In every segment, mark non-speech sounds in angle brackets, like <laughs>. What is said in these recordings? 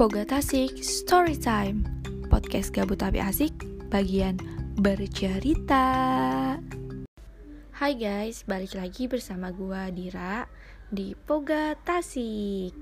Poga Tasik Story Time. Podcast gabut tapi asik Bagian bercerita. Hai guys, balik lagi bersama gua Dira Di Poga Tasik.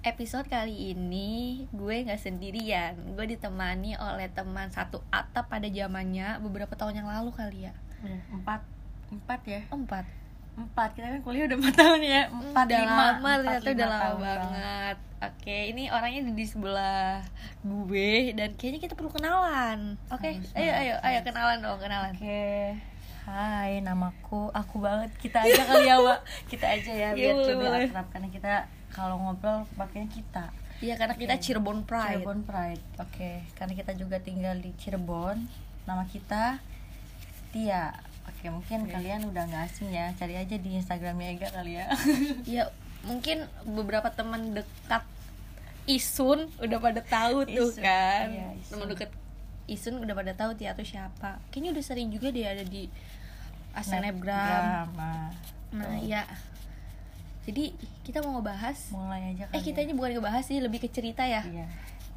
Episode kali ini gue gak sendirian. Gue ditemani oleh teman satu atap pada zamannya Beberapa tahun yang lalu kali ya. Ya, empat. Empat ya? Empat empat kita kan kuliah udah empat tahun ya. Empat udah lima. lama ternyata udah lama tahun banget. Oke ini orangnya di, sebelah gue dan kayaknya kita perlu kenalan. Oke Harus ayo ayo ayo kenalan dong kenalan. Oke. Hai namaku aku banget. Kita aja kali ya Wak. Kita aja ya <laughs> Iya, biar lebih akrab. Karena kita kalau ngobrol pakainya kita. Iya karena kita Oke. Cirebon Pride. Cirebon Pride. Oke karena kita juga tinggal di Cirebon. Nama kita Tia oke mungkin Oke. kalian udah nggak asing ya cari aja di Instagramnya Ega kali ya. <laughs> Ya mungkin beberapa teman dekat Isun udah pada tahu tuh Isun, kan. iya, teman dekat Isun udah pada tahu Tia tuh siapa. Kayaknya udah sering juga dia ada di Snapgram. Nah, nah Tuh. ya jadi kita mau ngebahas. Mulai aja kali eh kita ya. ini bukan ngebahas sih lebih ke cerita ya. Iya.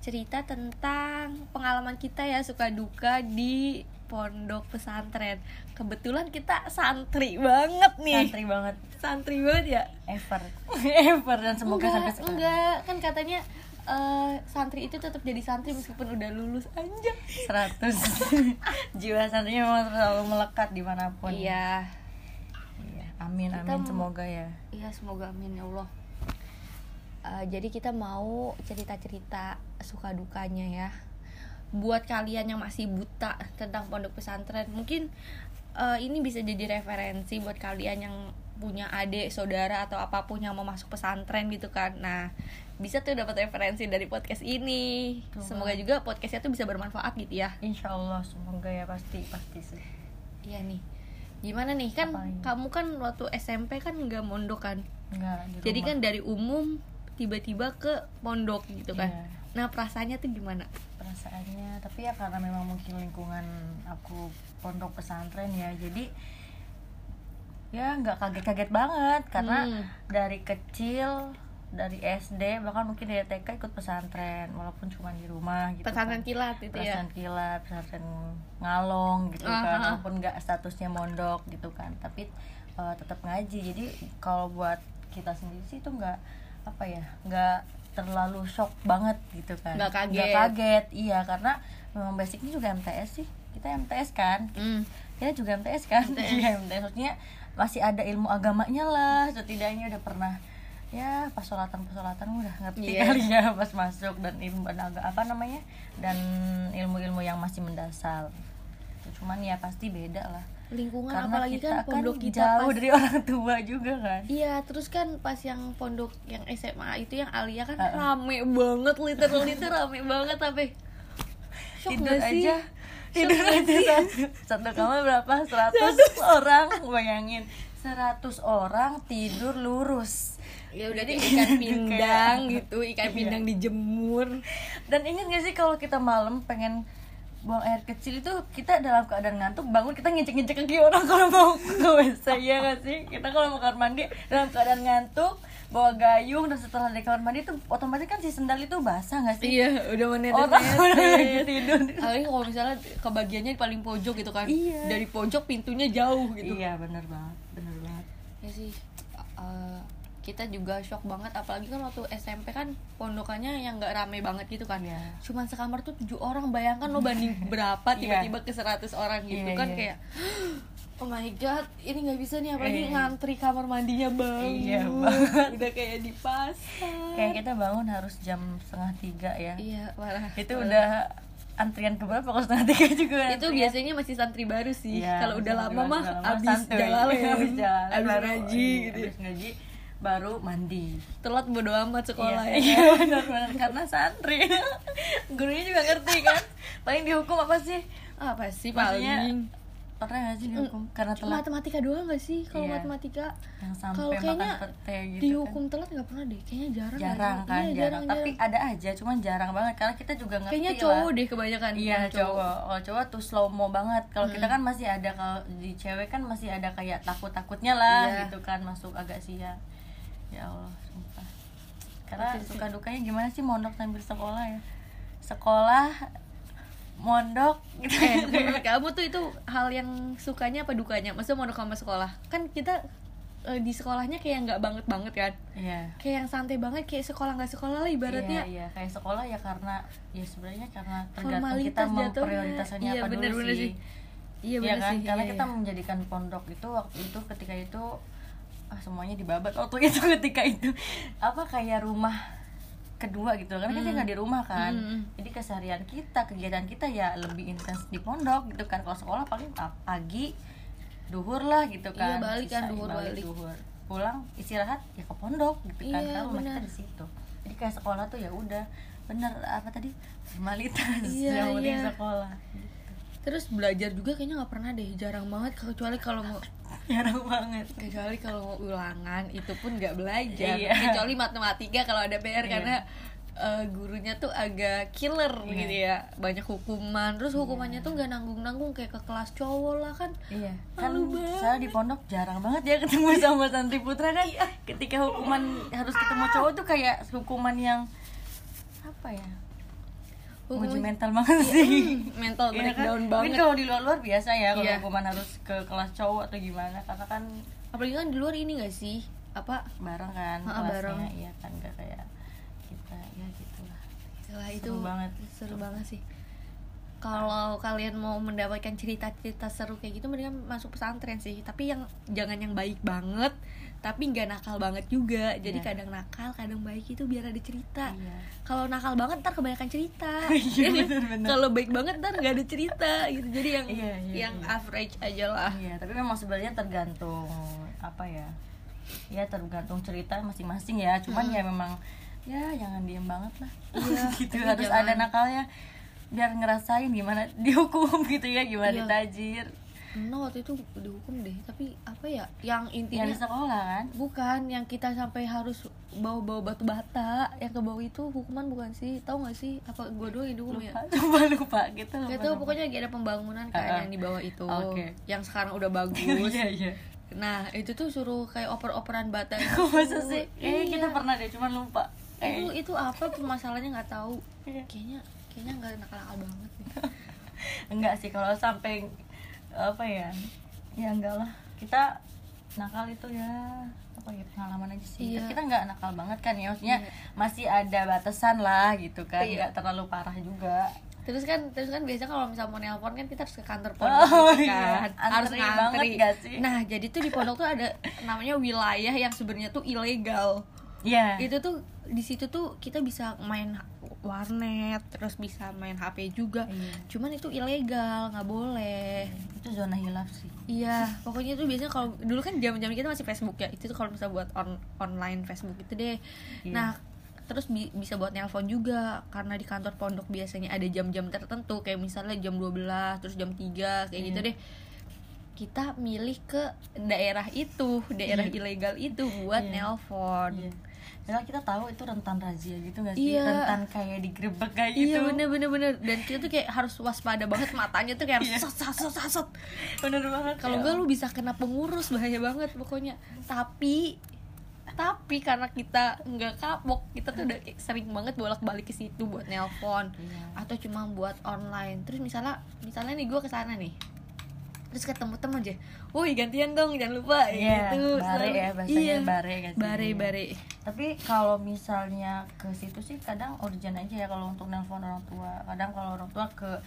Cerita tentang pengalaman kita ya suka duka di pondok pesantren. Kebetulan kita santri banget nih. santri banget Santri banget ya. ever <laughs> ever dan semoga enggak, sampai sekarang enggak, kan katanya eh, santri itu tetap jadi santri meskipun udah lulus aja. 100 <laughs> jiwa santrinya memang selalu melekat di mana pun Iya. Iya, amin Kita amin semoga ya Iya, semoga amin ya Allah. Eh, jadi kita mau cerita-cerita suka dukanya ya. Buat kalian yang masih buta tentang pondok pesantren, mungkin eh, ini bisa jadi referensi buat kalian yang punya adik, saudara atau apa pun yang mau masuk pesantren gitu kan. Nah, bisa tuh dapat referensi dari podcast ini. Semoga juga podcastnya tuh bisa bermanfaat gitu ya. insya Allah semoga ya pasti pasti sih Iya nih. Gimana nih kan kamu kan waktu SMP kan nggak mondok kan? enggak di Jadi kan dari umum tiba-tiba ke pondok gitu kan. Iya, Nah, perasaannya tuh gimana? Perasaannya tapi ya karena memang mungkin lingkungan aku pondok pesantren ya jadi ya nggak kaget-kaget banget karena Hmm. dari kecil dari SD bahkan mungkin dari TK ikut pesantren walaupun cuma di rumah gitu Pesantren kan. kilat itu ya. pesantren kilat pesantren ngalong gitu kan Aha. walaupun nggak statusnya mondok gitu kan tapi eh, tetap ngaji jadi kalau buat kita sendiri sih itu nggak apa ya nggak terlalu shock banget gitu kan Nggak kaget. Nggak kaget iya karena memang basicnya juga MTS sih kita MTS kan Hmm. kita juga MTS kan MTS. iya MTS maksudnya masih ada ilmu agamanya lah setidaknya udah pernah ya pas sholatan pas sholatan udah ngerti Iya. kali ya pas masuk dan ilmu dan aga- apa namanya dan ilmu-ilmu yang masih mendasar cuman ya pasti beda lah Lingkungan karena apalagi kita kan kan pondok kita jauh pas dari orang tua juga kan Iya, terus kan pas yang pondok yang SMA itu yang Alia kan Heeh. rame banget literally itu rame banget tapi Shock tidur sih? aja tidur Shock aja satu, satu kamar berapa 100 orang bayangin 100 orang tidur lurus Ya udah Jadi <laughs> kayak ikan pindang gitu, ikan Iya. pindang dijemur. dan ingat gak sih kalau kita malam pengen buang air kecil itu kita dalam keadaan ngantuk bangun kita ngecek-ngecek kaki orang kalau mau ke WC ya gak sih? Kita kalau mau kamar mandi dalam keadaan ngantuk bawa gayung dan setelah dari kamar mandi itu otomatis kan si sendal itu basah gak sih? Iya, udah menetes orang udah lagi tidur. Apalagi kalau misalnya kebagiannya di paling pojok gitu kan. Iya. Dari pojok pintunya jauh gitu. Iya bener banget bener banget. Ya sih. Eh, kita juga shock banget apalagi kan waktu SMP kan pondokannya yang nggak rame banget gitu kan Iya. cuman sekamar tuh tujuh orang bayangkan lo banding <laughs> berapa Iya. tiba-tiba ke 100 orang gitu Iya, kan iya. kayak <gasps> oh my god ini nggak bisa nih apalagi Iya. ngantri kamar mandinya bangun Iya <laughs> banget. udah kayak di pasar kayak kita bangun harus jam setengah tiga ya iya parah itu Parah. udah antrian keberapa kalau setengah tiga juga itu antrian. biasanya masih santri baru sih Iya, kalau udah lama mah abis santuy. jalan <laughs> abis jalan abis ngaji iya, gitu abis ngaji baru mandi telat bodo amat sekolah iya, ya iya benar benar karena santri <laughs> gurunya juga ngerti kan paling dihukum apa sih apa sih paling pernah nggak sih dihukum karena Cuma telat matematika doang gak sih kalau Iya. matematika yang kalau sampai kayaknya gitu dihukum telat nggak pernah deh kayaknya jarang kan nggak jarang sih? kan Iya, jarang. tapi ada aja cuman jarang banget karena kita juga ngerti kayaknya lah. cowok deh kebanyakan Iya yang cowok, kalau cowok tuh slow mo banget. Kalau kita Hmm. kan masih ada kalau di cewek kan masih ada kayak takut takutnya lah Iya. gitu kan masuk agak siang. Ya Allah sumpah. Karena suka dukanya gimana sih mondok sambil sekolah ya? Sekolah mondok. Gitu eh menurut kamu tuh itu hal yang sukanya apa dukanya? Maksudnya mau sama sekolah. Kan kita eh, di sekolahnya kayak nggak banget banget kan? Iya. Kayak yang santai banget kayak sekolah nggak sekolah lah ibaratnya. Iya, iya. Kayak sekolah ya karena ya sebenarnya karena tergantung kita mau prioritasannya Iya, apa bener, dulu bener sih, sih. iya Iya bener kan? sih. Karena iya, kita iya. menjadikan pondok itu waktu itu ketika itu ah semuanya dibabat waktu <laughs> itu ketika itu. Apa kayak rumah kedua gitu. Karena kita Hmm. nggak di rumah kan. Hmm. jadi keseharian kita kegiatan kita ya lebih intens di pondok gitu kan. Kalau sekolah paling pa- pagi duhur lah gitu Iya, kan. balik kan, duhur, balik. duhur. Pulang istirahat ya ke pondok gitu kan. Iya, karena rumah benar. kita di situ. Jadi kayak sekolah tuh ya udah. Bener apa tadi? Formalitas Iya, <laughs> yang penting iya. sekolah terus belajar juga kayaknya nggak pernah deh jarang banget kecuali kalau mau <laughs> jarang banget kecuali kalau mau ulangan itu pun nggak belajar Iya. kecuali matematika kalau ada PR Iya. karena eh, gurunya tuh agak killer Iya. gitu ya banyak hukuman terus hukumannya tuh nggak nanggung nanggung kayak ke kelas cowok lah kan Iya, kan banget. saya di pondok jarang banget ya ketemu <laughs> sama santri putra kan. Iya. Ketika hukuman harus ketemu cowok tuh kayak hukuman yang apa ya? Uji mental banget sih. Hmm, mental Iya breakdown kan? banget Mungkin kalau di luar-luar biasa ya kalau Iya. hukuman harus ke kelas cowok atau gimana karena kan apalagi kan di luar ini gak sih apa bareng kan Ha, kelasnya. bareng. Iya kan gak kayak kita ya gitulah. Setelah itu Seru banget. seru banget sih kalau kalian mau mendapatkan cerita-cerita seru kayak gitu mendingan masuk pesantren sih tapi yang jangan yang baik banget tapi nggak nakal banget juga jadi Iya. kadang nakal kadang baik itu biar ada cerita Iya. kalau nakal banget ntar kebanyakan cerita <laughs> Iya, Ya kalau baik banget ntar nggak ada cerita gitu jadi yang Iya, iya, yang iya. average aja lah Iya, tapi memang sebenarnya tergantung apa ya? Ya tergantung cerita masing-masing ya. Cuman Hmm. ya memang ya jangan diem banget lah. Iya, <laughs> gitu harus jangan- ada nakalnya biar ngerasain gimana <laughs> dihukum gitu ya, gimana Iya. ditajir. No waktu itu dihukum deh tapi apa ya yang intinya Yang di sekolah kan? Bukan, yang kita sampai harus bawa-bawa batu bata Yang ke bawah itu hukuman bukan sih? Tahu gak sih? Apa gue doang yang dihukum ya? Lupa, <laughs> coba lupa gitu. lupa, Gak tau, lupa. pokoknya lagi ada pembangunan kan Ah, ah. yang di bawah itu Oke. Yang sekarang udah <laughs> bagus Iya, iya. Nah, itu tuh suruh kayak oper-operan bata <laughs> Kok masa sih? Kayaknya Iya. kita pernah deh, cuman lupa. Itu, Eh, itu apa masalahnya nggak tahu Iya. Kayaknya kayaknya nggak nakal-nakal banget nih enggak sih kalau sampai apa ya ya enggak lah kita nakal itu ya apa ya pengalaman aja sih Iya. kita nggak nakal banget kan ya maksudnya Iya. masih ada batasan lah gitu kan Iya. nggak terlalu parah juga Terus kan, terus kan biasanya kalau misalnya mau nelpon kan kita harus ke kantor pondok Oh, gitu iya. kan Harus Antri ngantri banget gak sih? Nah, jadi tuh di pondok tuh ada namanya wilayah yang sebenarnya tuh ilegal Iya itu tuh di situ tuh kita bisa main warnet terus bisa main HP juga Iya. cuman itu ilegal nggak boleh itu zona hilaf sih iya pokoknya itu biasanya kalau dulu kan jam-jam kita masih Facebook ya itu tuh kalau misalnya buat on online Facebook itu deh Iya. nah terus bi- bisa buat nelpon juga karena di kantor pondok biasanya ada jam-jam tertentu kayak misalnya jam 12 terus jam 3 kayak gitu Iya. deh kita milih ke daerah itu daerah Iya. ilegal itu buat Iya. nelpon iya Padahal kita tahu itu rentan razia gitu gak sih? Iya. Rentan kayak digerebek kayak gitu Iya bener bener bener dan kita tuh kayak harus waspada banget matanya tuh kayak Iya. sat sat sat sat. Bener banget Kalau ya. enggak lu bisa kena pengurus bahaya banget pokoknya. Tapi tapi karena kita nggak kapok kita tuh udah sering banget bolak balik ke situ buat nelpon Iya. atau cuma buat online terus misalnya misalnya nih gue ke sana nih terus ketemu temen aja, woi gantian dong jangan lupa. Iya, gitu. bare Selalu- ya, bahasanya bare gak sih? bare bare. Tapi kalau misalnya ke situ sih kadang urgent aja ya kalau untuk nelpon orang tua. Kadang kalau orang tua ke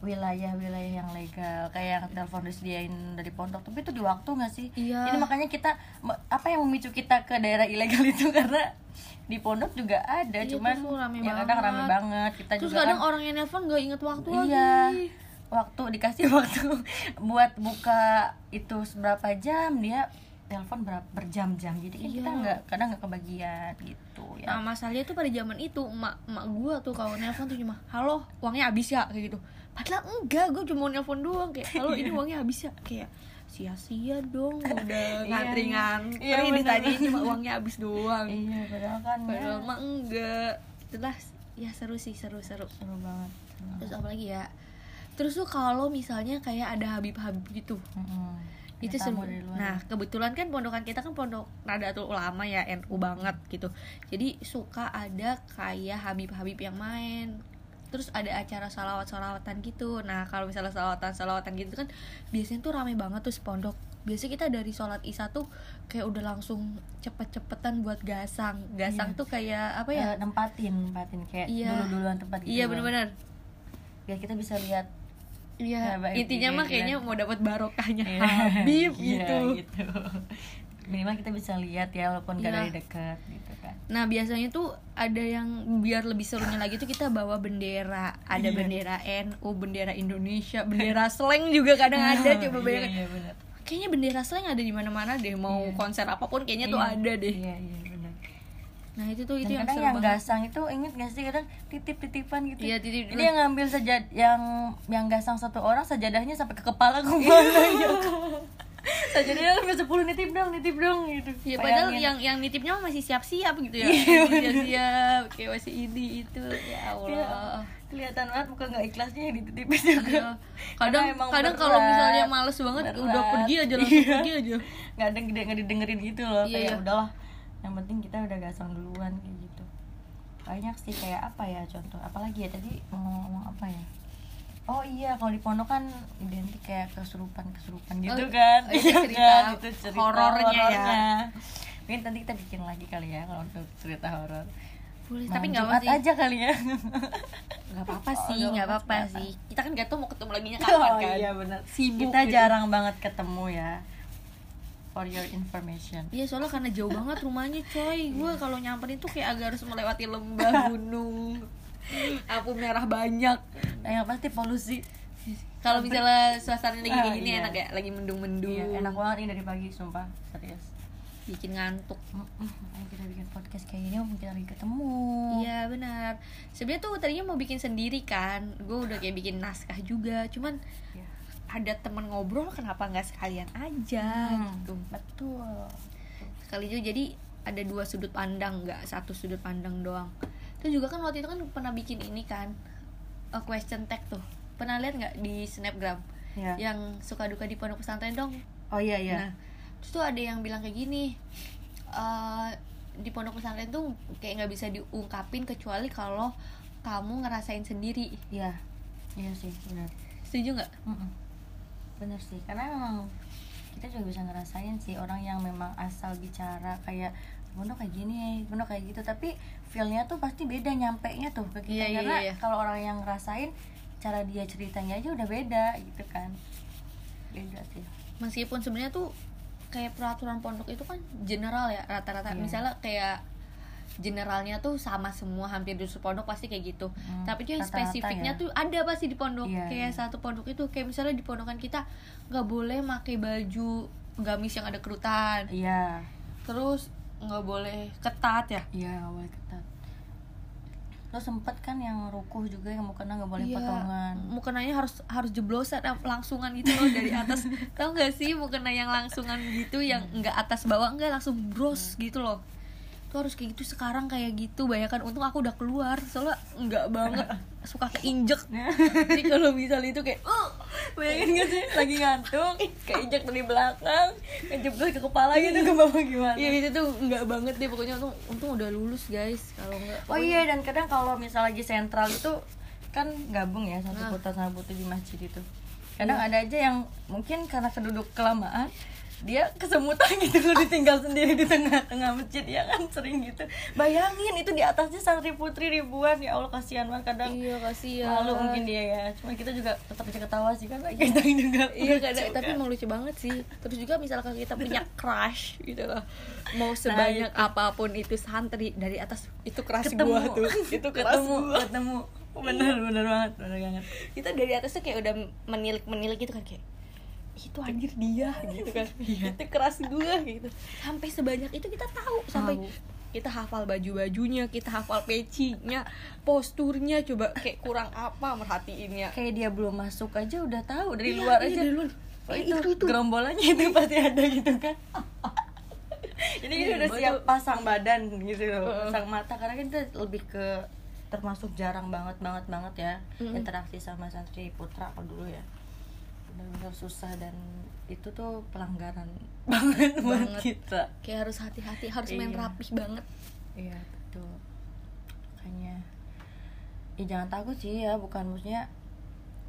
wilayah-wilayah yang legal kayak yang telepon disediain dari pondok. Tapi itu di waktu nggak sih? Iya. ini makanya kita apa yang memicu kita ke daerah ilegal <laughs> itu? Karena di pondok juga ada Iya, cuman tuh rame ya kadang rame banget. banget. Kita terus juga kadang kan, orang yang nelpon nggak inget waktu iya. lagi waktu dikasih <laughs> waktu buat buka itu seberapa jam dia telepon berapa berjam-jam jadi kan kita Iya. nggak kadang nggak kebagian gitu ya Nah masalahnya tuh pada zaman itu emak emak gue tuh kalau nelpon tuh cuma halo uangnya habis ya kayak gitu. Padahal enggak gue cuma nelpon doang kayak halo ini uangnya habis ya kayak sia-sia dong <laughs> udah Iya, ngantri iya. ngantri Iya, bener. ditanyain cuma uangnya habis doang. Iya, padahal kan Padahal ya, mah enggak. Itulah ya seru sih seru seru. seru banget. Terus apa lagi ya? Terus tuh kalau misalnya kayak ada Habib-Habib gitu Mm-mm. itu luar. nah kebetulan kan pondokan kita kan pondok Nadatul Ulama ya NU banget gitu jadi suka ada kayak Habib-Habib yang main terus ada acara salawat-salawatan gitu nah kalau misalnya salawatan-salawatan gitu kan biasanya tuh rame banget tuh sepondok biasanya kita dari sholat isya tuh kayak udah langsung cepet-cepetan buat gasang gasang Iya. tuh kayak apa ya Eh, nempatin nempatin kayak Iya. dulu-duluan tempat gitu iya loh. bener-bener biar kita bisa lihat iya Ya, intinya mah kayaknya mau dapat barokahnya <laughs> Iya, Habib iya, gitu gitu minimal kita bisa lihat ya walaupun gak Iya. dari dekat gitu kan Nah biasanya tuh ada yang biar lebih serunya lagi tuh kita bawa bendera Ada Iya. bendera NU, bendera Indonesia, bendera slang juga kadang ada Coba Iya, bayangin iya, benar. Kayaknya bendera slang ada di mana mana deh Mau Iya. konser apa pun kayaknya tuh Iya, ada deh iya iya Nah itu tuh itu dan yang kadang yang banget. gasang itu inget gak sih? Kadang titip-titipan gitu. Iya, titip jadi yang ngambil sejad yang yang gasang satu orang sajadahnya sampai ke kepala ke mana ya <laughs> sajadahnya sampai sepuluh nitip dong nitip dong gitu. Ya padahal Bayangin. yang yang nitipnya masih siap-siap gitu ya. Iya, Masih siap-siap Kayak masih ini itu Ya Iya, Allah. kelihatan banget muka nggak ikhlasnya yang dititipin juga. Iya. Kadang kadang kalau misalnya males banget Berat. udah pergi aja langsung Iya. pergi aja. Nggak ada nggak didengerin gitu loh Iya, kayak iya. udahlah yang penting kita udah gasang duluan kayak gitu. Banyak sih kayak apa ya contoh. Apalagi ya tadi mau ngomong apa ya? Oh iya kalau di pondok kan identik kayak kesurupan kesurupan gitu Oh, kan. Oh, Iya cerita kan? <laughs> Itu cerita horornya ya. mungkin nanti kita bikin lagi kali ya kalau untuk cerita horor. Boleh, tapi nggak apa sih. aja kali ya. <laughs> Nggak apa-apa Oh, sih nggak apa-apa. apa-apa sih. kita kan gak tau mau ketemu lagi <laughs> kapan oh kan. iya benar Sibuk kita gitu. jarang banget ketemu ya for your information Iya soalnya karena jauh banget rumahnya coy Gue kalau nyamperin tuh kayak agak harus melewati lembah, <laughs> gunung Lampu merah banyak nah, yang pasti polusi Kalau misalnya suasana lagi kayak Ah, gini iya. enak ya Lagi mendung-mendung Iya, enak banget ini dari pagi sumpah serius Bikin ngantuk Makanya kita bikin podcast kayak gini mungkin lagi ketemu Iya benar. Sebenarnya tuh tadinya mau bikin sendiri kan. Gue udah kayak bikin naskah juga. Cuman Iya. Ada temen ngobrol kenapa nggak sekalian aja Hmm, gitu. betul Sekali itu jadi ada dua sudut pandang nggak satu sudut pandang doang. Itu juga kan waktu itu kan pernah bikin ini kan a question tag tuh. Pernah lihat nggak di snapgram ya. yang suka duka di pondok pesantren dong? oh iya iya Nah, terus tuh ada yang bilang kayak gini, eh, di pondok pesantren tuh kayak nggak bisa diungkapin kecuali kalau kamu ngerasain sendiri. iya iya sih benar Setuju nggak? Mm-mm. Bener sih karena memang kita juga bisa ngerasain sih orang yang memang asal bicara kayak Bono kayak gini, Bono kayak gitu tapi feelnya tuh pasti beda nyampe nya tuh ke kita Iya, iya, karena iya. kalau orang yang ngerasain cara dia ceritanya aja udah beda gitu kan beda sih Meskipun sebenarnya tuh kayak peraturan pondok itu kan general ya rata-rata. Iya. Misalnya kayak generalnya tuh sama semua hampir di pondok pasti kayak gitu. Hmm, Tapi tuh yang spesifiknya ya. tuh ada pasti di pondok. Iya, kayak iya. satu pondok itu kayak misalnya di pondokan kita nggak boleh pakai baju gamis yang ada kerutan. iya terus nggak boleh ketat ya iya nggak boleh ketat terus sempet kan yang rukuh juga yang mukena nggak boleh Iya, potongan mukenanya harus harus jeblosan eh, langsungan gitu loh dari atas <laughs> tau gak sih mukena yang langsungan gitu yang nggak atas bawah enggak langsung bros gitu loh itu harus kayak gitu sekarang kayak gitu. Bayangkan untung aku udah keluar. Soalnya nggak banget. Suka keinjek. <laughs> Jadi kalau misalnya itu kayak uh, bayangin gak sih? Lagi ngantuk keinjek dari belakang ngejeblos ke kepala gitu. Ke bawah gimana? Ya itu tuh nggak banget deh. Pokoknya untung untung udah lulus guys kalau nggak. Oh iya dan kadang kalau misal lagi sentral itu kan gabung ya satu Nah. putar sama putih di masjid itu. Kadang Iya. ada aja yang mungkin karena keduduk kelamaan dia kesemutan gitu loh ditinggal sendiri di tengah-tengah masjid ya kan sering gitu. Bayangin itu di atasnya santri putri ribuan ya Allah kasihan banget kadang. iya kasihan Malu mungkin dia ya. Cuma kita juga tetap bisa ketawa sih karena kita juga <laughs> Iya kadang tapi kan. emang lucu banget sih. Terus juga misalkan kita punya <laughs> crush gitu loh. Mau sebanyak apa pun itu santri dari atas itu crush ketemu gua tuh. <laughs> Itu ketemu gua. ketemu bener bener banget bener banget Kita dari atas tuh kayak udah menilik-menilik gitu kan kayak itu anjir dia gitu kan. <laughs> itu crush gua gitu. Sampai sebanyak itu kita tahu sampai Tahu. kita hafal baju-bajunya, kita hafal pecinya, posturnya coba kayak kurang apa merhatiinnya. kayak dia belum masuk aja udah tahu dari Iya, luar iya, aja dari luar. Oh, itu, itu, itu. gerombolannya itu <laughs> pasti ada gitu kan <laughs> jadi Iya, udah betul. siap pasang badan gitu loh pasang mata karena kan kita lebih ke termasuk jarang banget banget banget ya Mm-mm. interaksi sama santri putra kalau dulu ya benar-benar susah dan itu tuh pelanggaran <laughs> banget buat Banget. kita kayak harus hati-hati harus main Iya. rapih banget iya betul makanya ya jangan takut sih ya bukan maksudnya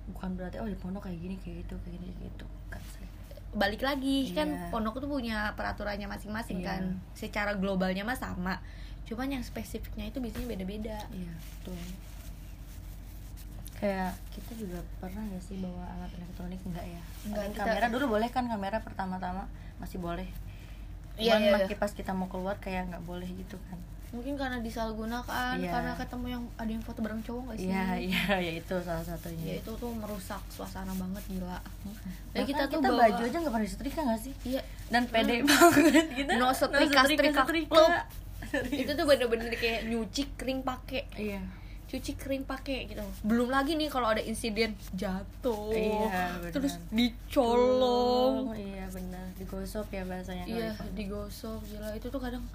bukan berarti oh di pondok kayak gini kayak gitu kayak gini kayak gitu Bukan sih. balik lagi kan Iya. pondok tuh punya peraturannya masing-masing Iya. kan secara globalnya mah sama cuman yang spesifiknya itu biasanya beda-beda iya betul kayak kita juga pernah gak sih bawa alat elektronik? Enggak ya? Enggak, kita- kamera. dulu boleh kan kamera pertama-tama? Masih boleh. Iya, Cuman iya, iya. pas kita mau keluar kayak nggak boleh gitu kan. Mungkin karena disalahgunakan Iya. karena ketemu yang ada yang foto bareng cowok gak sih? Iya iya <laughs> ya itu salah satunya. Ya itu tuh merusak suasana banget gila. Dan kita kita, tuh bawa- baju aja nggak pernah disetrika nggak sih? Iya. Dan pede <laughs> banget kita. No setrika, setrika klub. Serius. itu tuh bener-bener kayak nyuci kering pakai. Iya cuci kering pakai gitu. Belum lagi nih kalau ada insiden jatuh Iya, terus dicolong. Oh, iya benar. Digosok ya bahasanya iya digosok gila. Itu tuh kadang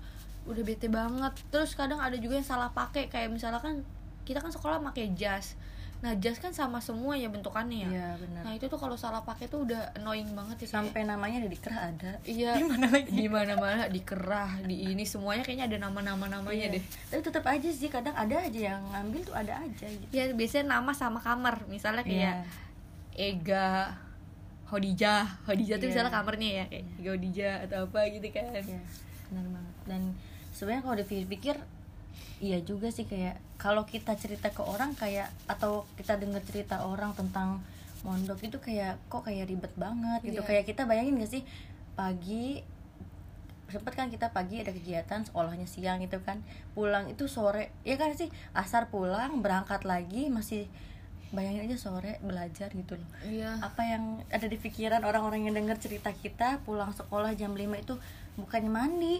udah bete banget. Terus kadang ada juga yang salah pakai. Kayak misalkan kita kan sekolah pakai jas nah jas kan sama semua ya bentukannya ya? Iya benar. Nah itu tuh kalau salah pakai tuh udah annoying banget ya kayak- sampai namanya ada di kerah ada. Iya. <laughs> Di mana lagi? Di mana mana dikerah di ini semuanya kayaknya ada nama-nama namanya Iya. deh. Tapi tetap aja sih kadang ada aja yang ngambil tuh ada aja gitu. Ya biasanya nama sama kamar. Misalnya kayak Iya. Ega Hodijah Hodijah tuh Iya. misalnya kamarnya ya kayak Ega Hodijah atau apa gitu kan. Iya, benar banget. Dan sebenarnya kalau dipikir-pikir iya juga sih kayak kalau kita cerita ke orang kayak atau kita dengar cerita orang tentang mondok itu kayak kok kayak ribet banget gitu. Iya. Kayak kita bayangin gak sih pagi sempet kan kita pagi ada kegiatan sekolahnya siang itu kan. Pulang itu sore ya kan sih? Asar pulang berangkat lagi masih bayangin aja sore belajar gitu loh. Iya. Apa yang ada di pikiran orang-orang yang dengar cerita kita pulang sekolah jam 5 itu bukannya mandi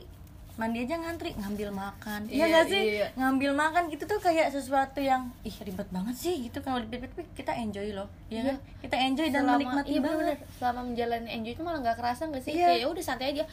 mandi aja ngantri ngambil makan. Iya Iya, gak sih? iya. ngambil makan gitu tuh kayak sesuatu yang ih ribet banget sih gitu kalau dipikir-pikir kita enjoy loh ya Iya. kan? Kita enjoy dan selama menikmati iya banget. Bener-bener selama menjalani enjoy itu malah nggak kerasa nggak sih? Iya. kayak ya udah santai aja.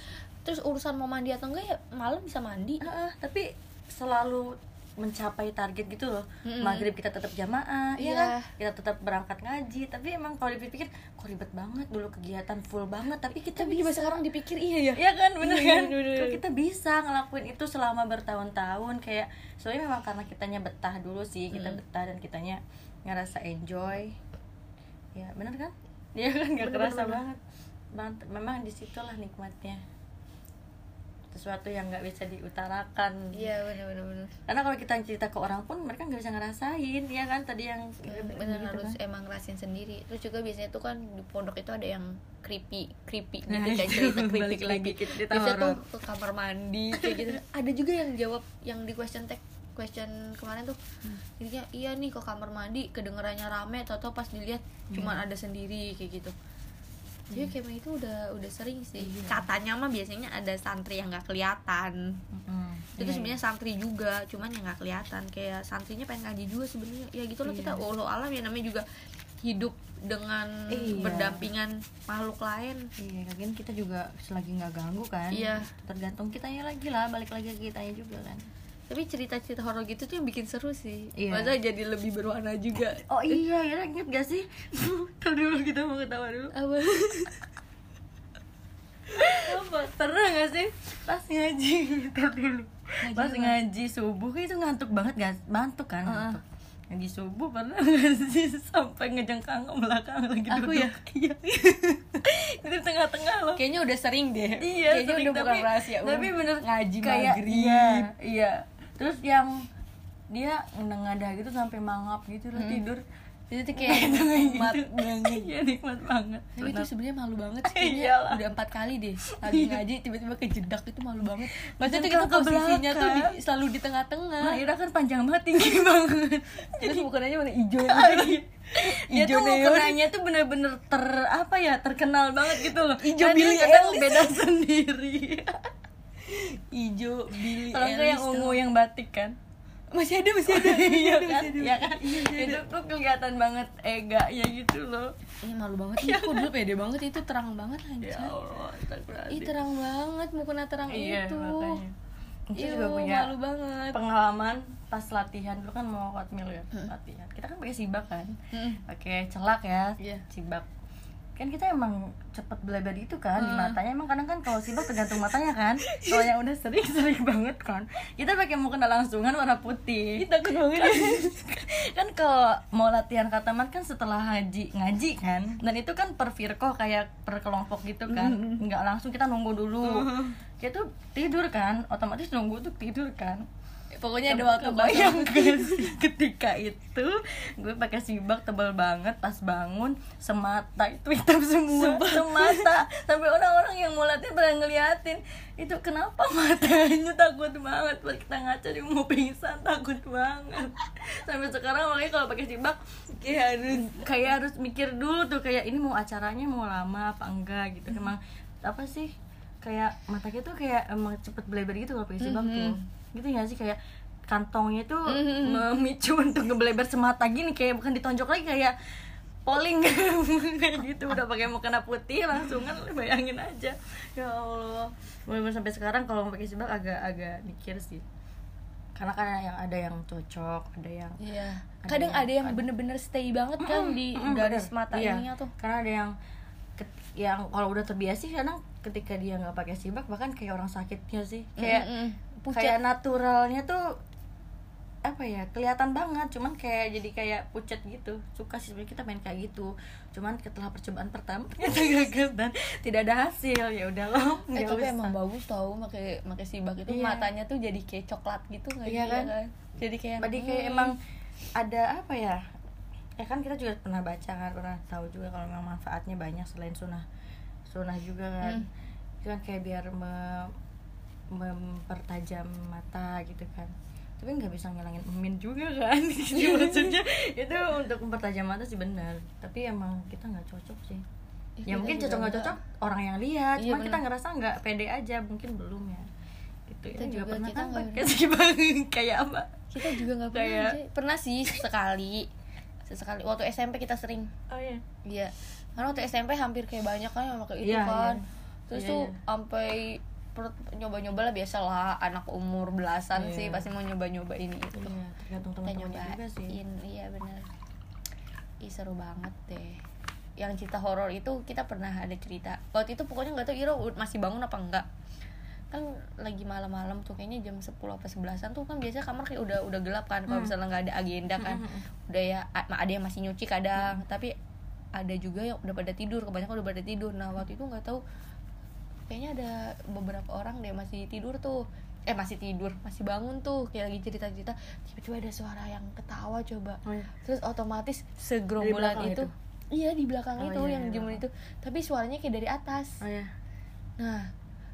Terus urusan mau mandi atau enggak ya malam bisa mandi. Ah, ah, tapi selalu mencapai target gitu loh. Mm-mm. maghrib kita tetap jamaah iya Iya. kan? Kita tetap berangkat ngaji. Tapi emang kalau dipikir kok ribet banget dulu kegiatan full banget. Tapi kita tapi juga bisa. sekarang dipikir iya ya? Iya kan? Bener Iya, kan? bener, bener. Kok kita bisa ngelakuin itu selama bertahun-tahun? Kayak soalnya memang karena kitanya betah dulu sih kita Mm. betah dan kitanya ngerasa enjoy. Ya bener kan? Iya kan? Nggak Bener, kerasa bener, banget. Memang di situlah nikmatnya sesuatu yang nggak bisa diutarakan. Iya bener-bener bener karena kalau kita cerita ke orang pun mereka nggak bisa ngerasain ya kan? Tadi yang bener gitu harus kan. emang ngerasain sendiri. Terus juga biasanya tuh kan di pondok itu ada yang creepy creepy gitu Nah, kayak <laughs> cerita creepy lagi cerita biasanya tuh ke kamar mandi kayak gitu. Ada juga yang jawab yang di question tag question kemarin tuh. Hmm. jadinya iya nih ke kamar mandi kedengerannya rame atau pas dilihat cuman Iya. ada sendiri kayak gitu jadi kayak itu udah udah sering sih Iya. katanya mah biasanya ada santri yang nggak kelihatan Mm-mm. itu Iya, sebenarnya santri juga cuman yang nggak kelihatan kayak santrinya pengen ngaji juga sebenarnya ya gitu loh Iya. kita Allah alam ya namanya juga hidup dengan Iya. berdampingan makhluk lain Iya, lagian kita juga selagi nggak ganggu kan. Iya. Tergantung kitanya lagi lah, balik lagi ke kitanya juga kan. Tapi cerita-cerita horor gitu tuh yang bikin seru sih Iya. masa jadi lebih berwarna juga Oh iya, ya inget gak sih? <laughs> Ntar dulu kita mau ketawa dulu. apa Apa? Pernah gak sih? Pas ngaji, <laughs> ntar dulu. Ngaji Pas ngaji subuh itu ngantuk banget gak? Ngantuk kan? Ngantuk. Ngaji subuh pernah <laughs> gak sih sampai ngejengkang ke belakang lagi Aku duduk? ya? Iya. Di tengah-tengah loh. kayaknya udah sering deh iya kayaknya sering, udah bukan tapi, rahasia umum. tapi bener ngaji kayak maghrib iya iya terus yang dia nengadah gitu sampai mangap gitu loh Hmm. tidur. Itu tuh <laughs> kayak nikmat banget. Iya nikmat banget. Tapi itu sebenarnya malu banget sih. <laughs> Kayaknya udah empat kali deh. Lagi ngaji tiba-tiba kejedak itu malu banget. Maksudnya tuh Jengkang kita posisinya tuh di, selalu di tengah-tengah. Ira kan panjang banget tinggi <laughs> banget. Terus bukannya mana hijau Hijau tuh mukenanya tuh bener-bener ter apa ya terkenal banget gitu loh. Kadang Eilish. beda sendiri hijau Billy kalau enggak yang ungu yang batik kan? Masih ada masih ada iya kan? ada. iya kan? Iya, masih itu tuh kelihatan banget ega ya gitu loh. Ini malu banget Ih, kok dulu pede banget itu terang banget ya anjir Allah Ih terang banget mukena terang iya itu. Ih, juga punya malu banget. pengalaman pas latihan. Dulu kan mau hotmail ya? Hmm. latihan. Kita kan pakai sibak kan? Mm. pakai celak ya Iya. sibak kan kita emang cepet beleber itu kan di matanya. Emang kadang kan kalau sibuk tergantung matanya kan. Kalau yang udah sering sering <laughs> banget kan kita pakai mukena langsungan warna putih. Takut banget. Kan kalau mau latihan katamat kan setelah haji ngaji kan. Dan itu kan per firqoh kayak per kelompok gitu kan. Nggak langsung kita nunggu dulu. Kita tuh tidur kan otomatis nunggu tuh tidur kan pokoknya ada waktu sih ketika itu gue pakai sibak tebal banget pas bangun semata itu hitam semua. Semata. Sampai orang-orang yang mau latihan pada ngeliatin. Itu kenapa matanya takut banget? Pas kita ngaca dia mau pingsan takut banget. Sampai sekarang makanya kalau pakai sibak kayak harus kayak harus mikir dulu tuh kayak ini mau acaranya mau lama apa enggak gitu. Emang apa sih? Kayak mata kita tuh kayak emang cepet beleber gitu kalau pakai sibak tuh gitu nggak sih? Kayak kantongnya tuh <laughs> memicu untuk ngebeleber semata gini. Kayak bukan ditonjok lagi kayak polling. <laughs> Kayak gitu. Udah pakai mukena putih langsung kan bayangin aja. Ya allah. Bener sampai sekarang kalau mau pakai sibak agak-agak mikir sih. Karena kan yang ada yang cocok ada yang iya. Ada kadang yang- ada yang bener-bener stay banget kan di Mm, garis mata Iya. ininya tuh. Karena ada yang yang kalau udah terbiasa sih kadang ketika dia nggak pakai sibak bahkan kayak orang sakitnya sih kayak Mm-mm. Pucat. kayak naturalnya tuh apa ya kelihatan banget cuman kayak jadi kayak pucat gitu suka sih sebenarnya kita main kayak gitu cuman setelah percobaan pertama <laughs> ternyata gagal dan tidak ada hasil ya udah loh Eh tapi usah. emang bagus tau pakai pakai sibak itu Iya. matanya tuh jadi kayak coklat gitu nggak Iya sih, kan? ya Jadi kayak Jadi kayak hmm. emang ada apa ya? Ya kan kita juga pernah baca kan, pernah tahu juga kalau memang manfaatnya banyak selain sunnah sunnah juga kan. Hmm. Itu kan kayak biar me- mempertajam mata gitu kan. Tapi nggak bisa ngilangin emin juga kan. <laughs> Gitu <laughs> maksudnya itu untuk mempertajam mata sih benar. Tapi emang kita nggak cocok sih. Ih, Ya kita mungkin juga cocok nggak cocok orang yang lihat, Iya, cuma kita ngerasa nggak pede aja, mungkin belum ya. Gitu Kita ya. juga, pernah kita kan sibak <laughs> kayak apa? kita juga nggak pernah Kayak- sih. pernah sih sekali sesekali waktu SMP kita sering Oh iya. iya karena waktu SMP hampir kayak banyak kan yang pakai itu Iya, kan. iya. terus Iya, tuh iya. sampai nyoba-nyoba lah biasa lah anak umur belasan Iya. sih pasti mau nyoba-nyoba ini itu. Iya, tergantung teman-teman juga sih. iya bener. Ih seru banget deh. Yang cerita horor itu kita pernah ada cerita. Waktu itu pokoknya nggak tahu Iro masih bangun apa enggak kan lagi malam-malam tuh kayaknya jam 10 apa 11an tuh kan biasanya kamar kayak udah udah gelap kan. Kalau Hmm. misalnya nggak ada agenda kan. Hmm, hmm, udah ya ada yang masih nyuci kadang. Tapi ada juga yang udah pada tidur kebanyakan udah pada tidur. Nah waktu itu nggak tahu kayaknya ada beberapa orang deh masih tidur tuh. Eh masih tidur masih bangun tuh kayak lagi cerita cerita tiba-tiba ada suara yang ketawa coba. Oh, iya. terus otomatis segerombolan itu, itu? iya di belakang Oh, itu iya, yang iya, jemur itu. Tapi suaranya kayak dari atas. Oh ya. nah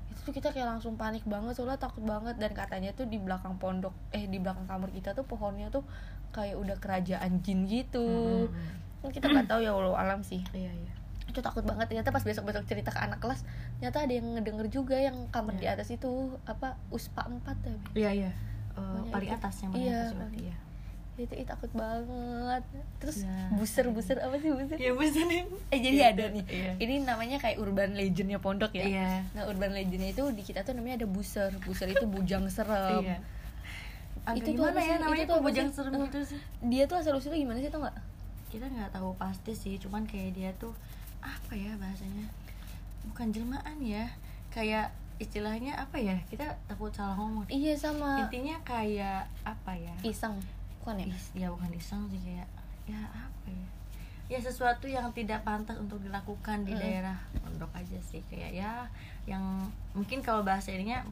itu tuh kita kayak langsung panik banget soalnya takut banget. Dan katanya tuh di belakang pondok eh di belakang kamar kita tuh pohonnya tuh kayak udah kerajaan jin gitu. Hmm, kan kita nggak tahu ya walau alam sih Iya iya. itu takut banget ternyata pas besok besok cerita ke anak kelas ternyata ada yang ngedenger juga yang kamar di Iya. atas itu apa uspa 4 ya Iya iya. Pokoknya paling itu- atas yang paling iya, atas berarti ya. itu ih, takut banget terus Iya. buser buser apa sih buser Iya bener nih. <laughs> eh jadi Iya, ada nih iya. ini namanya kayak urban legendnya pondok ya Iya. nah urban legendnya itu di kita tuh namanya ada buser buser itu bujang serem Iya. Agak Itu tuh ya namanya Itu tuh bujang serem <laughs> gitu sih? dia tuh asal usulnya gimana sih tau nggak Kita nggak tahu pasti sih, cuman kayak dia tuh apa ya bahasanya? Bukan jelmaan ya, kayak istilahnya apa ya? Kita takut salah ngomong. iya sama Intinya kayak apa ya? iseng bukan ya Is- ya bukan iseng sih kayak ya apa ya ya sesuatu yang tidak pantas untuk dilakukan di Mm-mm. daerah pondok aja sih kayak ya yang mungkin kalau bahasa ininya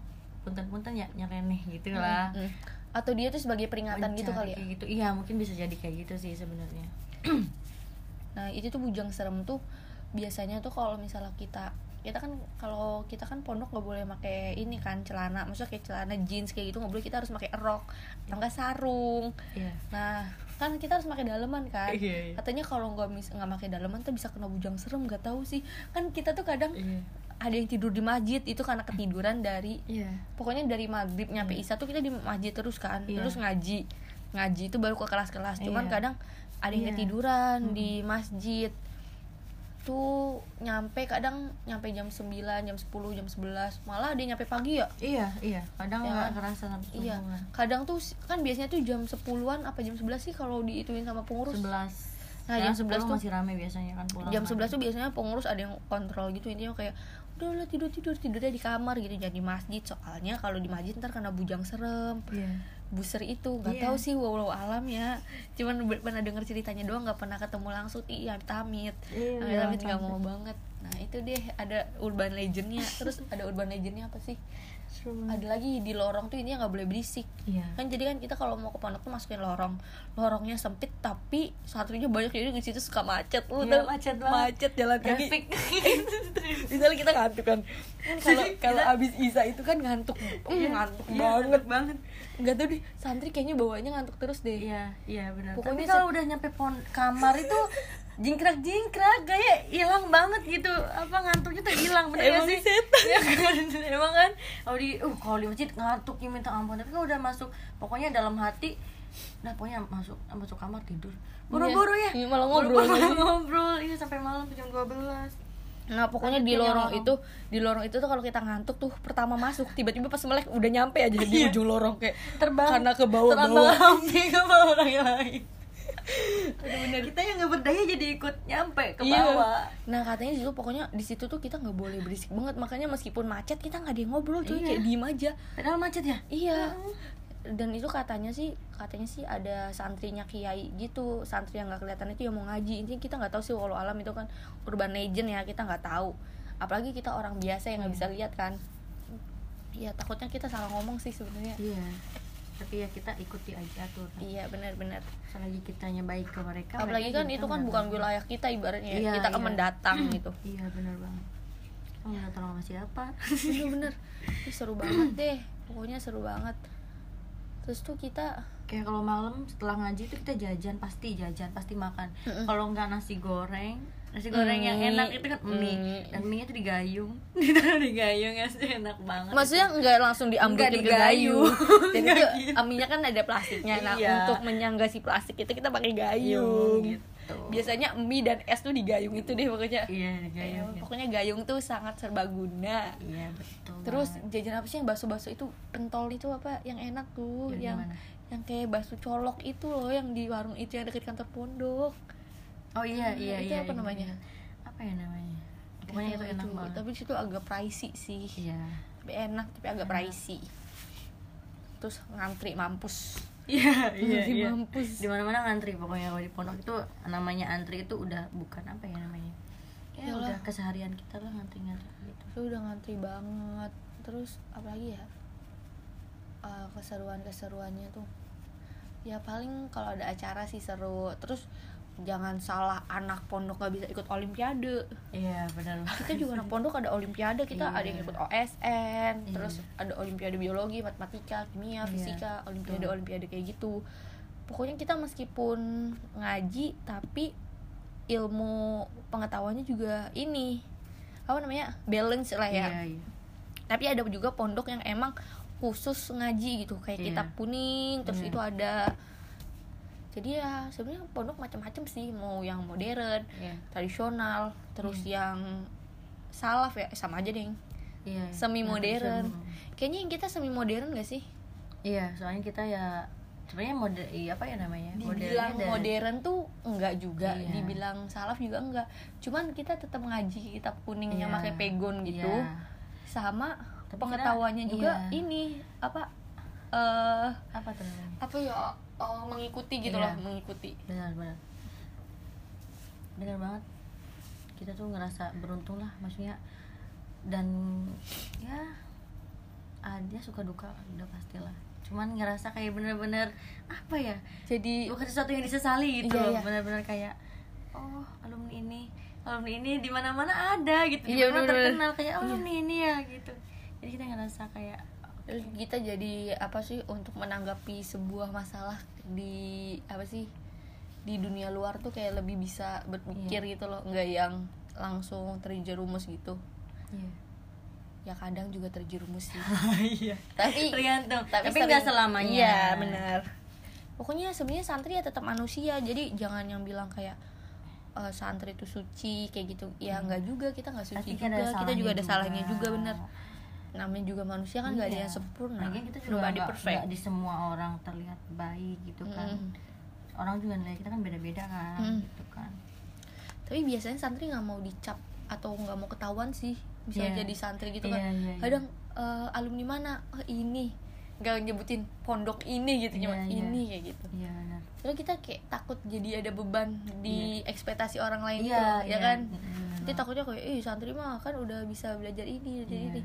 punten-punten ya nyeleneh gitu lah Mm, mm. atau dia tuh sebagai peringatan gitu Mencari kali ya gitu iya mungkin bisa jadi kayak gitu sih sebenarnya <clears throat> Nah itu tuh bujang serem tuh biasanya tuh kalau misalnya kita kita kan kalau kita kan pondok nggak boleh pakai ini kan celana, maksudnya kayak celana jeans kayak gitu nggak boleh kita harus pakai rok atau enggak sarung. iya Nah kan kita harus pakai daleman kan. Iya, iya. Katanya kalau nggak mis- nggak pakai daleman tuh bisa kena bujang serem nggak tahu sih. Kan kita tuh kadang iya ada yang tidur di masjid itu karena ketiduran dari iya pokoknya dari maghrib nyampe isya tuh kita di masjid terus kan Iya. terus ngaji ngaji itu baru ke kelas-kelas cuman Iya. kadang ada yang Iya. ketiduran Mm. di masjid. Tuh nyampe kadang nyampe jam 9, jam 10, jam 11 malah ada yang nyampe pagi ya? Iya iya. Kadang Ya nggak kan? kerasa sampai iya. kadang tuh kan biasanya tuh jam 10-an apa jam 11 sih kalau diituin sama pengurus? 11 Nah, jam 11 pulang tuh- masih rame biasanya kan pulang jam maghrib. 11 tuh biasanya pengurus ada yang kontrol gitu. Intinya kayak udah udah tidur tidur. Tidurnya di kamar gitu. Jangan di masjid. Soalnya kalau di masjid ntar kena bujang serem. Iya. Buser itu. Nggak Iya. tahu sih walau alam ya. Cuman pernah denger ceritanya doang nggak pernah ketemu langsung. Iya tamit Iya, Amit iya, amit nggak tamit. mau banget nah itu deh ada urban legendnya. Terus ada urban legendnya apa sih? Ada lagi di lorong tuh ini nggak boleh berisik. Iya. kan jadi kan kita kalau mau ke pondok tuh masukin lorong. Lorongnya sempit tapi santrinya banyak jadi di situ suka macet. Lu Iya, tau? macet banget. macet jalan kaki. <laughs> Misalnya kita ngantuk kan. Kan kalau kalau abis isa itu kan ngantuk. Iya, ngantuk iya, banget. banget. nggak tahu deh santri kayaknya bawanya ngantuk terus deh. Iya, iya benar. Pokoknya Tapi kalau udah nyampe pon kamar itu jingkrak jingkrak kayak hilang banget gitu. Apa ngantuknya tuh hilang bener Emang sih? setan. <laughs> ya kan? Emang kan? Kalau di uh kalau di masjid ngantuknya minta ampun. Tapi kalau udah masuk pokoknya dalam hati nah pokoknya masuk masuk kamar tidur. Buru-buru ya? Iya, malah ngobrol. Buru-buru ngobrol. Iya sampai malam jam 12 Nah pokoknya di lorong itu di lorong itu tuh kalau kita ngantuk tuh pertama masuk. Tiba-tiba pas melek udah nyampe aja di Iya. ujung lorong kayak terbang. karena ke bawah terbang bawah hampir <laughs> ke bawah orang bener kita yang nggak berdaya jadi ikut nyampe ke Iya. bawah. Nah katanya di situ pokoknya di situ tuh kita nggak boleh berisik banget. Makanya meskipun macet kita nggak ada yang ngobrol cuy. Iya. kayak diem aja. padahal macet ya? Iya. Dan itu katanya sih katanya sih ada santrinya kiai gitu. Santri yang nggak kelihatan itu yang mau ngaji. Intinya kita nggak tahu sih walau alam itu kan urban legend ya kita nggak tahu. Apalagi kita orang biasa yang nggak bisa lihat kan. Iya takutnya kita salah ngomong sih sebenarnya. Iya tapi ya kita ikuti aja tuh. Iya benar-benar. Selagi kitanya baik ke mereka apalagi mereka kan itu kan bukan wilayah kita ibaratnya. Ya. Iya, kita kan iya. mendatang <clears throat> gitu. Iya benar banget. Kamu minta tolong sama siapa? <laughs> Bener-bener seru banget deh. Pokoknya seru banget. Terus tuh kita kayak kalau malam setelah ngaji tuh kita jajan pasti jajan pasti makan. Kalau nggak nasi goreng nasi goreng yang Mie. enak itu kan mie Mie. dan mie nya tuh digayung <laughs> ditaruh digayung ya sih enak banget maksudnya nggak langsung diambil Nggak ke digayu. gayu jadi <laughs> tuh gitu. aminya kan ada plastiknya nah Iya. untuk menyangga si plastik itu kita pakai gayung Gayung, gitu. biasanya mie dan es tuh digayung itu deh pokoknya iya Eh, digayung ya. pokoknya gayung tuh sangat serbaguna iya betul terus jajan apa sih yang bakso-bakso itu pentol itu apa yang enak tuh Yang yang yang kayak bakso colok itu loh yang di warung itu yang dekat kantor pondok oh iya iya itu iya apa iya, namanya? iya. apa ya namanya? Pokoknya itu tahu enak banget. tapi situ agak pricey sih. Iya. Tapi enak tapi agak pricey. Terus ngantri mampus. Iya <laughs> iya iya. mampus. Di mana mana ngantri pokoknya. Kalau di pondok itu namanya antri itu udah bukan apa ya namanya. Ya Yalah. udah keseharian kita lah ngantri ngantri gitu. Itu udah ngantri banget. Terus apalagi ya? Eh, keseruan keseruannya tuh. Ya paling kalau ada acara sih seru. Terus jangan salah anak pondok nggak bisa ikut olimpiade iya benar kita juga anak pondok ada olimpiade kita Iya. ada yang ikut OSN Iya. terus ada olimpiade biologi matematika kimia Iya, fisika olimpiade betul. olimpiade kayak gitu pokoknya kita meskipun ngaji tapi ilmu pengetahuannya juga ini apa namanya balance lah ya iya iya tapi ada juga pondok yang emang khusus ngaji gitu kayak Iya. kitab kuning terus Iya. itu ada jadi ya sebenarnya pondok macam-macam sih. Mau yang modern iya. tradisional terus yang salaf ya sama aja deh. Iya semi modern kayaknya yang kita semi modern gak sih? Iya soalnya kita ya sebenarnya mode iya apa ya namanya? Dibilang dari- modern tuh enggak juga Iya. dibilang salaf juga enggak cuman kita tetap ngaji kitab kuning yang Iya. pakai pegon gitu. Iya. sama Tapi pengetahuannya kita- juga iya. ini apa eh apa tuh namanya? apa ya eh, mengikuti gitu Iya. loh mengikuti. Benar benar. Benar banget. Kita tuh ngerasa beruntung lah maksudnya. Dan ya ada suka duka udah pastilah. Cuman ngerasa kayak bener-bener apa ya jadi bukan sesuatu yang disesali gitu Iya, loh. iya. bener-bener kayak oh alumni ini alumni ini di mana-mana ada gitu. Di Iya, mana bener-bener. terkenal kayak oh, alumni ini ya gitu. Jadi kita ngerasa kayak kita jadi apa sih untuk menanggapi sebuah masalah di apa sih di dunia luar tuh kayak lebih bisa berpikir Iya. gitu loh. Nggak yang langsung terjerumus gitu. Iya. Ya kadang juga terjerumus sih. <laughs> Iya. Tapi tergantung. tapi, sering- nggak selamanya. Iya benar pokoknya sebenarnya santri ya tetap manusia. Jadi jangan yang bilang kayak eh, santri itu suci kayak gitu. Ya nggak juga. Kita nggak suci Pasti kan juga. kita juga ada salahnya juga. juga bener namanya juga manusia kan nggak ada Iya. yang sempurna Lagian kita juga nggak perfect nggak di semua orang terlihat baik gitu kan Mm. orang juga nilai kita kan beda-beda kan Hmm. gitu kan tapi biasanya santri nggak mau dicap atau nggak mau ketahuan sih bisa Iya. jadi santri gitu Iya, kan iya, iya. kadang eh, alumni mana oh, ini nggak nyebutin pondok ini gitu cuma Iya, iya. ini kayak gitu iya benar Terus kita kayak takut jadi ada beban di ekspektasi orang lain Iya, gitu, ya iya. kan? Mm-mm. Nanti takutnya kayak, ih santri mah kan udah bisa belajar ini, belajar Iya. ini.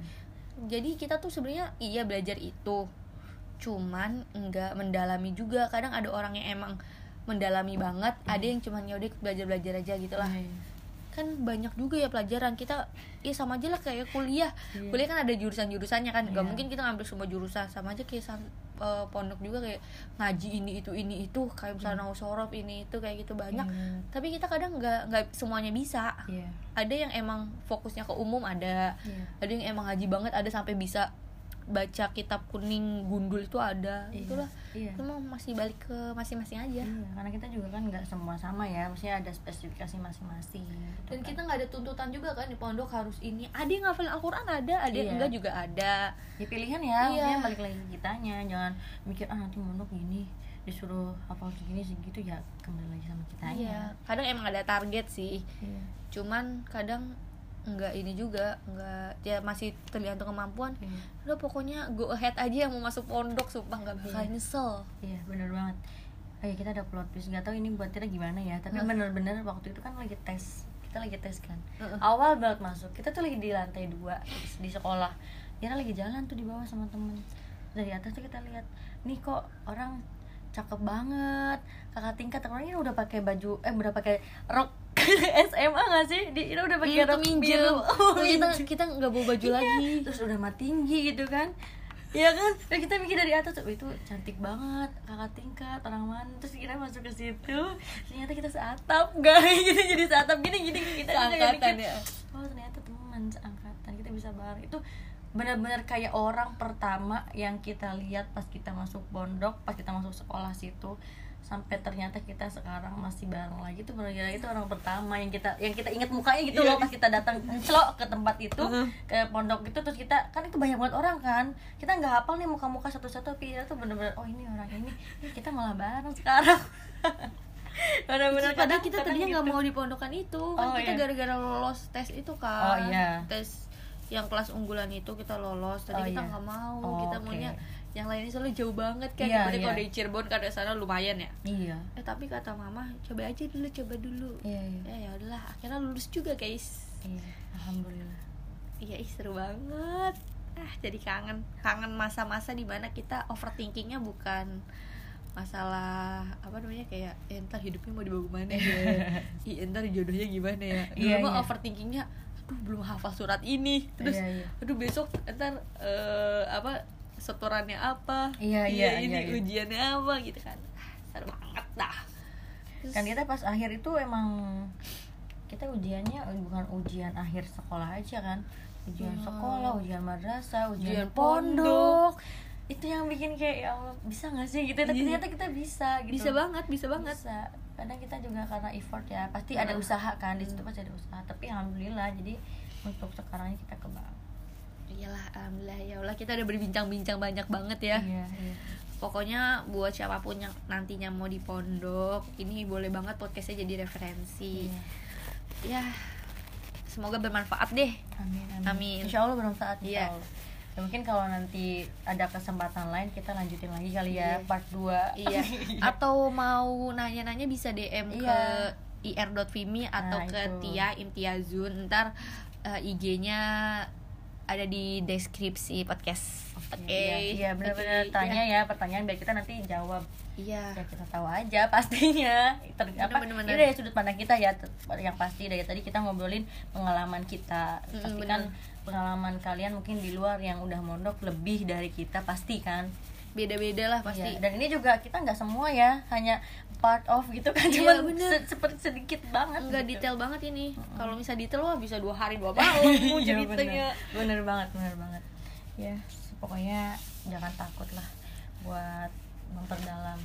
Jadi kita tuh sebenarnya iya belajar itu, cuman nggak mendalami juga. Kadang ada orang yang emang mendalami banget, ada yang cuman ya udah belajar belajar aja gitu lah. Iya, iya. Kan banyak juga ya pelajaran kita, ya sama aja lah kayak kuliah. Iya. Kuliah kan ada jurusan jurusannya kan, nggak Iya. mungkin kita ngambil semua jurusan sama aja kayak san- eh, pondok juga kayak ngaji ini itu ini itu kayak misalnya sorof ini itu kayak gitu banyak Iya. tapi kita kadang nggak nggak semuanya bisa iya ada yang emang fokusnya ke umum ada Iya. ada yang emang ngaji banget ada sampai bisa baca kitab kuning gundul itu ada Iya. itulah iya itu mah masih balik ke masing-masing aja Iya, karena kita juga kan nggak semua sama ya, maksudnya ada spesifikasi masing-masing. gitu dan kan. kita nggak ada tuntutan juga kan di pondok harus ini ada yang ngafalin Al-Quran ada ada yang Iya. enggak juga ada ya pilihan ya, Iya. maksudnya balik lagi kitanya, jangan mikir ah nanti mondok gini disuruh hafal segini segitu ya kembali lagi sama kitanya. iya kadang emang ada target sih Iya. cuman kadang nggak ini juga nggak ya masih tergantung kemampuan Iya. udah pokoknya go ahead aja yang mau masuk pondok sumpah nggak bakal Iya. nyesel Iya, bener banget. Ya, kita ada plot twist. Gak tahu ini buat kita gimana ya. Tapi Hah? bener-bener waktu itu kan lagi tes. Kita lagi tes kan. Heeh. Awal banget masuk. Kita tuh lagi di lantai dua di sekolah. Kita lagi jalan tuh di bawah sama temen. Dari atas tuh kita lihat, nih kok orang cakep banget. Kakak tingkat orangnya udah pakai baju, eh udah pakai rok <laughs> SMA gak sih? Di, udah pakai Iya, rok minjem. biru. Oh, Terus <laughs> kita kita nggak bawa baju Iya, lagi. terus udah mah tinggi gitu kan. Iya kan, dan kita mikir dari atas, oh, itu cantik banget, kakak tingkat, orang mana? Terus kita masuk ke situ, ternyata kita seatap guys. <laughs> Gitu, jadi seatap gini, gini, kita kita Seangkatan mikir, ya. Oh ternyata teman seangkatan, kita bisa bareng. Itu benar-benar kayak orang pertama yang kita lihat pas kita masuk pondok, pas kita masuk sekolah situ sampai ternyata kita sekarang masih bareng lagi tuh benar-benar itu orang pertama yang kita yang kita ingat mukanya gitu loh pas kita datang celok ke tempat itu ke pondok itu terus kita kan itu banyak banget orang kan kita nggak hafal nih muka-muka satu-satu tapi kita tuh bener-bener oh ini orang ini kita malah bareng sekarang <laughs> bener-bener Padahal kita tadinya nggak gitu. mau di pondokan itu kan Oh, kita iya. gara-gara lolos tes itu kan. Oh, iya. Tes yang kelas unggulan itu kita lolos. Tadi Oh, kita iya. nggak mau. Oh, kita oke. maunya yang lainnya soalnya jauh banget kan. Iya, Berarti kalau iya. dari Cirebon ke sana lumayan ya. iya Eh tapi kata mama coba aja dulu coba dulu. iya iya Ya ya udahlah akhirnya lulus juga guys. iya alhamdulillah Iya seru banget. Ah jadi kangen kangen masa-masa di mana kita overthinkingnya bukan masalah apa namanya kayak eh, ntar hidupnya mau dibawa ke mana ya <laughs> Ih, ntar jodohnya gimana ya dulu Iya, mah iya. overthinkingnya aduh belum hafal surat ini terus Iya, iya. aduh besok ntar eh, apa setorannya apa Iya, iya, ini iya, iya. ujiannya apa gitu kan. Seru banget dah. Terus- kan kita pas akhir itu emang kita ujiannya bukan ujian akhir sekolah aja kan. Ujian Hmm. sekolah ujian madrasah ujian, Ujian pondok. itu yang bikin kayak ya Allah bisa nggak sih? Gitu. Tapi Iya. ternyata kita bisa gitu. Bisa banget bisa banget. Bisa. Kadang kita juga karena effort ya pasti ada Hmm. usaha kan. Di situ pasti ada usaha. Tapi alhamdulillah jadi untuk sekarang kita kebang iyalah alhamdulillah ya Allah kita udah berbincang-bincang banyak banget ya iya iya pokoknya buat siapa pun yang nantinya mau di pondok ini boleh banget podcastnya jadi referensi Iya. ya semoga bermanfaat deh amin amin, Amin. insya Allah bermanfaat insya Iya. Allah ya, mungkin kalau nanti ada kesempatan lain kita lanjutin lagi kali ya Iya. part 2 iya <laughs> atau mau nanya-nanya bisa DM Iya. ke ir.vimi atau Nah, ke itu. Tia Imtiazun ntar eh, IG-nya ada di deskripsi podcast. Oke iya, iya benar-benar Oke, tanya ya pertanyaan biar kita nanti jawab. Iya. Ya kita tahu aja pastinya. Ter, apa? Bener, bener, ini bener. dari sudut pandang kita ya yang pasti dari tadi kita ngobrolin pengalaman kita. Mm, pasti bener. kan pengalaman kalian mungkin di luar yang udah mondok lebih dari kita pasti kan beda-beda lah pasti. Iya, dan ini juga kita nggak semua ya hanya part of gitu kan Iya, cuma bener. se- seperti sedikit banget nggak gitu. detail banget ini. Kalau bisa detail wah bisa dua hari dua <laughs> malam mau Iya, ceritanya bener. bener banget bener banget. Ya pokoknya jangan takut lah buat memperdalam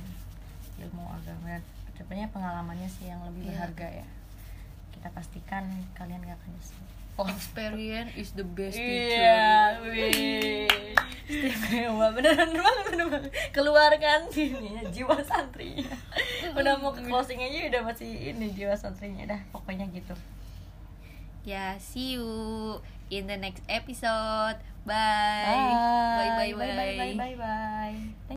ilmu agama. Sebenarnya pengalamannya sih yang lebih Iya. berharga ya. Kita pastikan kalian gak akan nyesel experience is the best teacher Iya. Istimewa, beneran banget, bener banget. Keluarkan ini jiwa santrinya. Udah mau ke closing aja udah masih ini jiwa santrinya dah. Pokoknya gitu. ya see you in the next episode bye Bye. bye bye bye bye bye bye. bye.